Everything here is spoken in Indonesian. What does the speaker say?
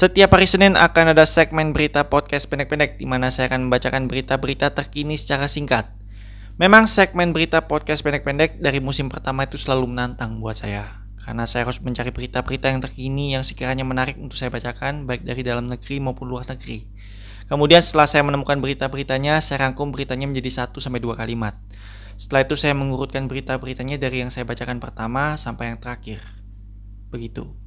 Setiap hari Senin akan ada segmen berita podcast pendek-pendek di mana saya akan membacakan berita-berita terkini secara singkat. Memang segmen berita podcast pendek-pendek dari musim pertama itu selalu menantang buat saya. Karena saya harus mencari berita-berita yang terkini yang sekiranya menarik untuk saya bacakan baik dari dalam negeri maupun luar negeri. Kemudian setelah saya menemukan berita-beritanya, saya rangkum beritanya menjadi 1 sampai 2 kalimat. Setelah itu saya mengurutkan berita-beritanya dari yang saya bacakan pertama sampai yang terakhir. Begitu.